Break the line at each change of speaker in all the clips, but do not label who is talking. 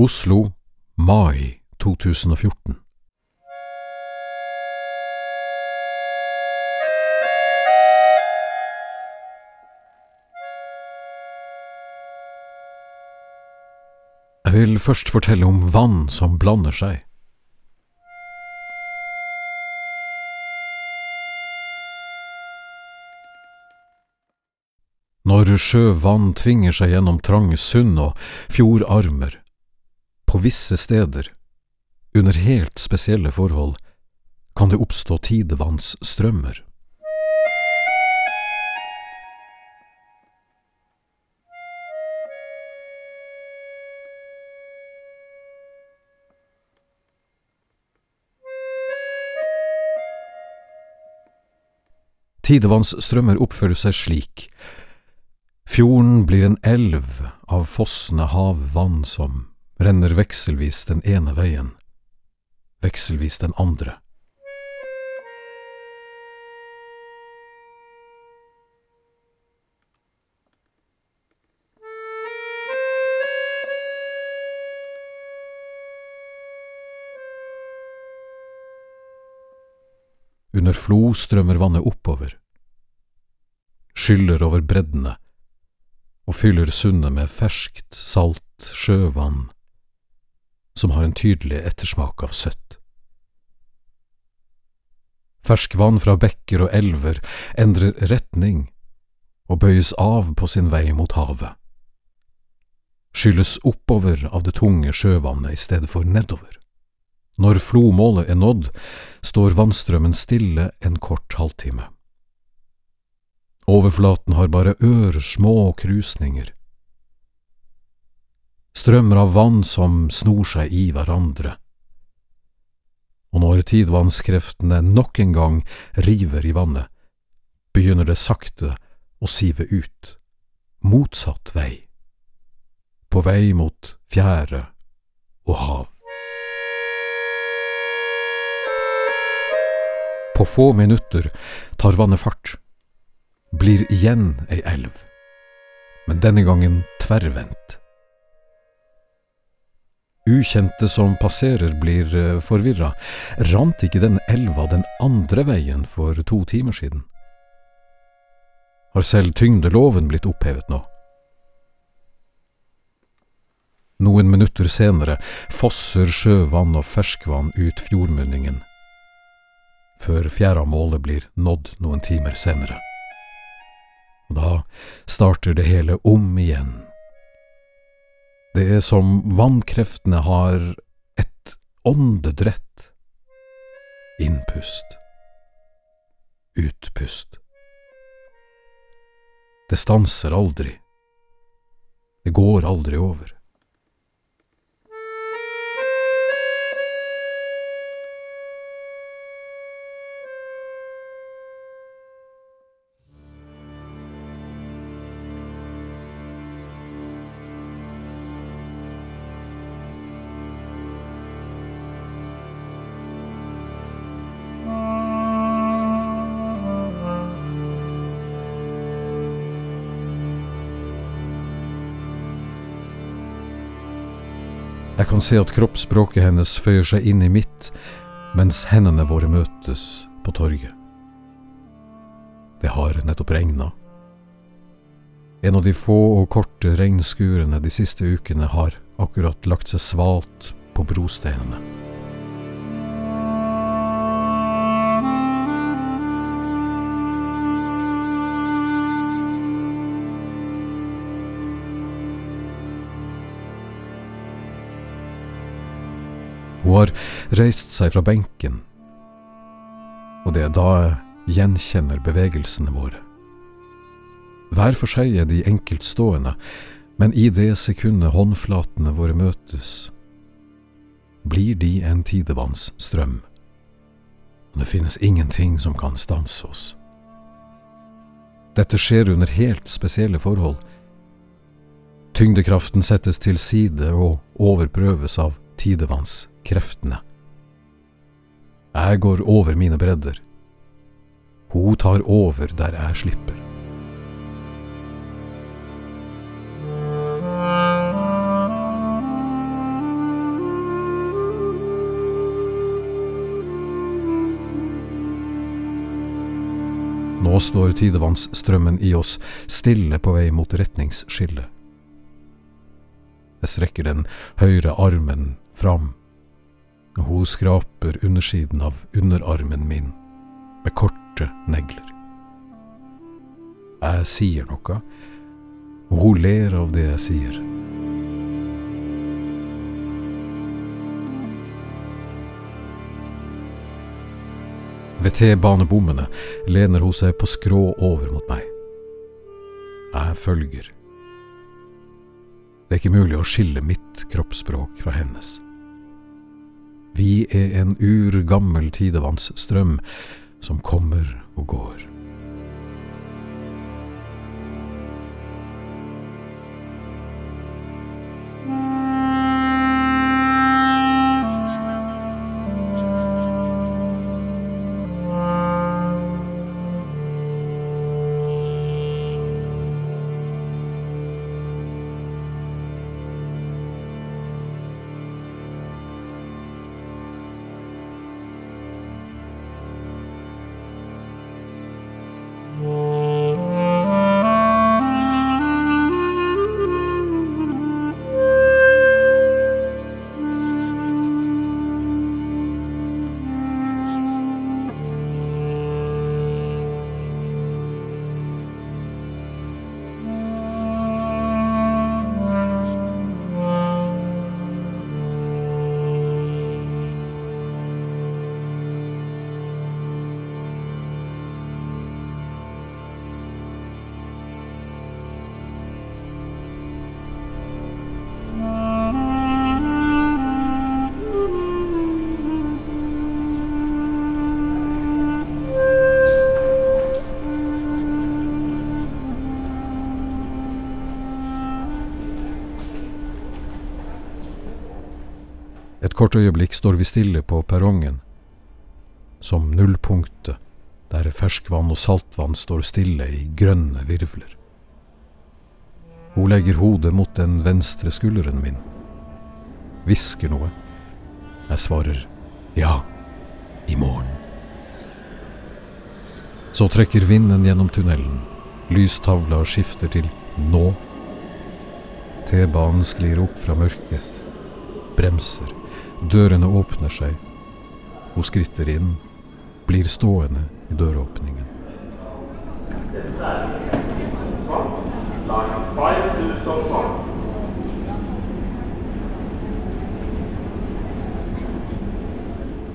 Oslo, mai 2014. Jeg vil først fortelle om vann som blander seg. Når sjøvann tvinger seg gjennom trange sund og fjordarmer, på visse steder, under helt spesielle forhold, kan det oppstå tidevannsstrømmer. Tidevannsstrømmer oppfører seg slik. Fjorden blir en elv av fossende havvann som renner vekselvis den ene veien, vekselvis den andre. Under flo strømmer vannet oppover, skyller over breddene og fyller sundet med ferskt, salt sjøvann som har en tydelig ettersmak av søtt. Ferskvann fra bekker og elver endrer retning og bøyes av på sin vei mot havet. Skylles oppover av det tunge sjøvannet i stedet for nedover. Når flomålet er nådd, står vannstrømmen stille en kort halvtime. Overflaten har bare ørsmå krusninger. Strømmer av vann som snor seg i hverandre. Og når tidvannskreftene nok en gang river i vannet, begynner det sakte å sive ut, motsatt vei, på vei mot fjære og hav. På få minutter tar vannet fart, blir igjen ei elv, men denne gangen tverrvendt. Ukjente som passerer blir forvirra, rant ikke den elva den andre veien for to timer siden? Har selv tyngdeloven blitt opphevet nå? Noen minutter senere fosser sjøvann og ferskvann ut fjordmunningen før fjæramålet blir nådd noen timer senere. Og da starter det hele om igjen. Det er som vannkreftene har et åndedrett. Innpust. Utpust. Det stanser aldri. Det går aldri over. Jeg kan se at kroppsspråket hennes føyer seg inn i mitt mens hendene våre møtes på torget. Det har nettopp regna. En av de få og korte regnskurene de siste ukene har akkurat lagt seg svalt på brosteinene. Hun har reist seg fra benken, og det er da jeg gjenkjenner bevegelsene våre. Hver for seg er de enkeltstående, men i det sekundet håndflatene våre møtes, blir de en tidevannsstrøm. Og det finnes ingenting som kan stanse oss. Dette skjer under helt spesielle forhold. Tyngdekraften settes til side og overprøves av tidevannskreftene. Jeg går over mine bredder. Hun tar over der jeg slipper. Nå står tidevannsstrømmen i oss, stille på vei mot retningsskillet. Jeg strekker den høyre armen fram, og hun skraper undersiden av underarmen min med korte negler. Jeg sier noe, og hun ler av det jeg sier. Ved T-banebommene lener hun seg på skrå over mot meg. Jeg følger. Det er ikke mulig å skille mitt kroppsspråk fra hennes. Vi er en urgammel tidevannsstrøm som kommer og går. Et kort øyeblikk står vi stille på perrongen, som nullpunktet, der ferskvann og saltvann står stille i grønne virvler. Hun legger hodet mot den venstre skulderen min, hvisker noe. Jeg svarer ja, i morgen. Så trekker vinden gjennom tunnelen, lystavla skifter til nå. T-banen sklir opp fra mørket, bremser. Dørene åpner seg. Hun skritter inn, blir stående i døråpningen.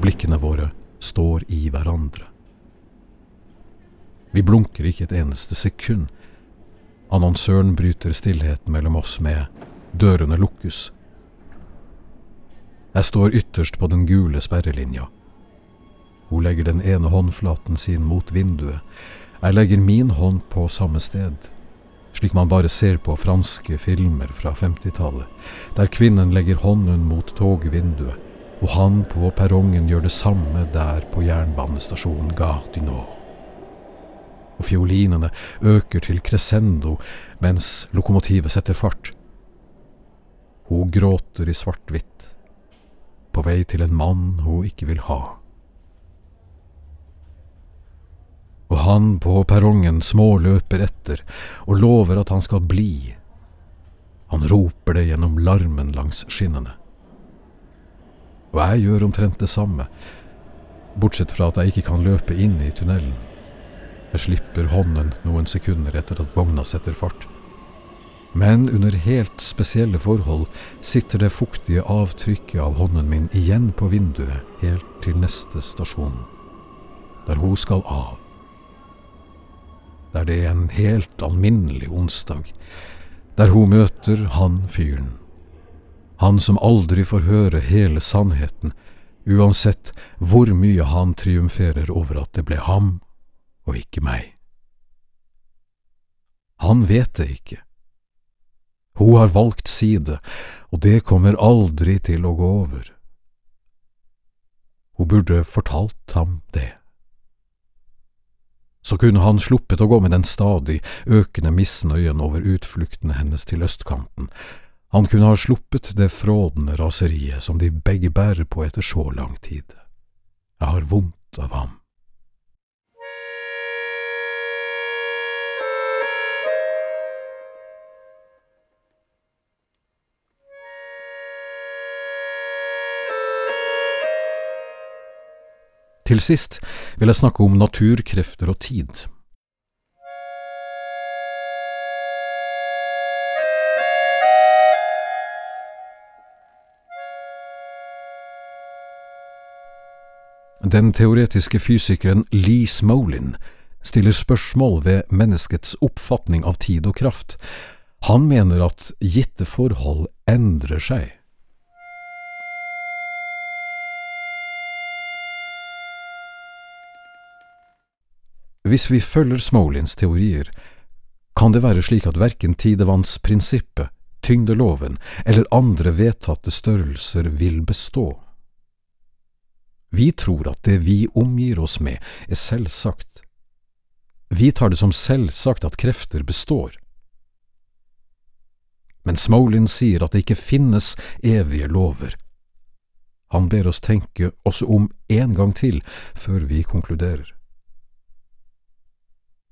Blikkene våre står i hverandre. Vi blunker ikke et eneste sekund. Annonsøren bryter stillheten mellom oss med 'dørene lukkes'. Jeg står ytterst på den gule sperrelinja. Hun legger den ene håndflaten sin mot vinduet. Jeg legger min hånd på samme sted, slik man bare ser på franske filmer fra 50-tallet, der kvinnen legger hånden mot togvinduet, og han på perrongen gjør det samme der på jernbanestasjonen Gare du Nord. Og fiolinene øker til crescendo mens lokomotivet setter fart. Hun gråter i svart-hvitt på vei til en mann hun ikke vil ha. Og han på perrongen småløper etter og lover at han skal bli. Han roper det gjennom larmen langs skinnene. Og jeg gjør omtrent det samme, bortsett fra at jeg ikke kan løpe inn i tunnelen. Jeg slipper hånden noen sekunder etter at vogna setter fart. Men under helt spesielle forhold sitter det fuktige avtrykket av hånden min igjen på vinduet helt til neste stasjon, der hun skal av. Der det er en helt alminnelig onsdag, der hun møter han fyren. Han som aldri får høre hele sannheten, uansett hvor mye han triumferer over at det ble ham og ikke meg. Han vet det ikke hun har valgt side, og det kommer aldri til å gå over. Hun burde fortalt ham det. Så kunne han sluppet å gå med den stadig økende misnøyen over utfluktene hennes til østkanten. Han kunne ha sluppet det frådende raseriet som de begge bærer på etter så lang tid. Jeg har vondt av ham. Til sist vil jeg snakke om natur, krefter og tid. Den teoretiske fysikeren Lee Smolin stiller spørsmål ved menneskets oppfatning av tid og kraft. Han mener at gitte forhold endrer seg. Hvis vi følger Smolins teorier, kan det være slik at verken tidevannsprinsippet, tyngdeloven eller andre vedtatte størrelser vil bestå. Vi tror at det vi omgir oss med, er selvsagt. Vi tar det som selvsagt at krefter består. Men Smolin sier at det ikke finnes evige lover. Han ber oss tenke oss om en gang til før vi konkluderer.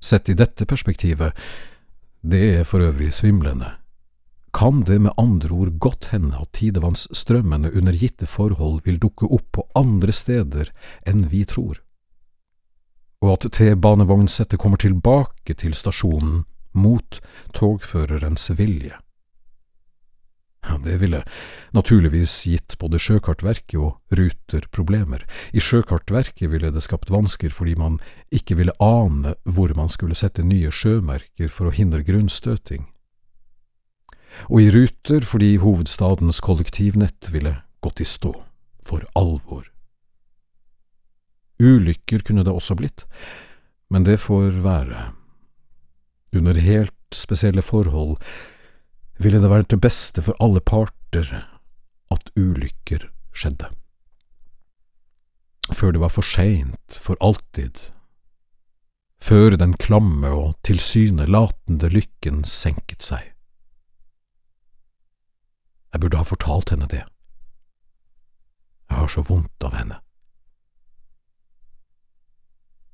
Sett i dette perspektivet, det er for øvrig svimlende, kan det med andre ord godt hende at tidevannsstrømmene under gitte forhold vil dukke opp på andre steder enn vi tror, og at T-banevognsettet kommer tilbake til stasjonen mot togførerens vilje. Det ville naturligvis gitt både Sjøkartverket og Ruter problemer. I Sjøkartverket ville det skapt vansker fordi man ikke ville ane hvor man skulle sette nye sjømerker for å hindre grunnstøting. Og i Ruter fordi hovedstadens kollektivnett ville gått i stå, for alvor. Ulykker kunne det også blitt, men det får være. Under helt spesielle forhold ville det være til beste for alle parter at ulykker skjedde. Før det var for seint, for alltid. Før den klamme og tilsynelatende lykken senket seg. Jeg burde ha fortalt henne det. Jeg har så vondt av henne.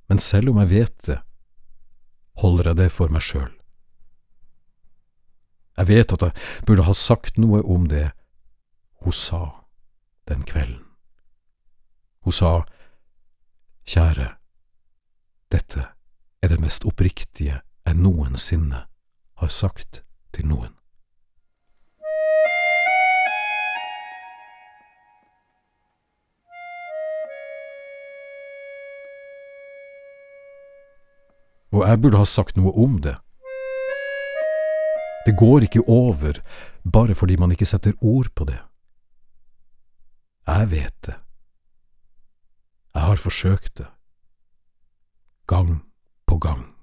Men selv om jeg vet det, holder jeg det for meg sjøl. Jeg vet at jeg burde ha sagt noe om det hun sa den kvelden. Hun sa, Kjære, dette er det mest oppriktige jeg noensinne har sagt til noen. Og jeg burde ha sagt noe om det. Det går ikke over bare fordi man ikke setter ord på det. Jeg vet det. Jeg har forsøkt det. Gang på gang.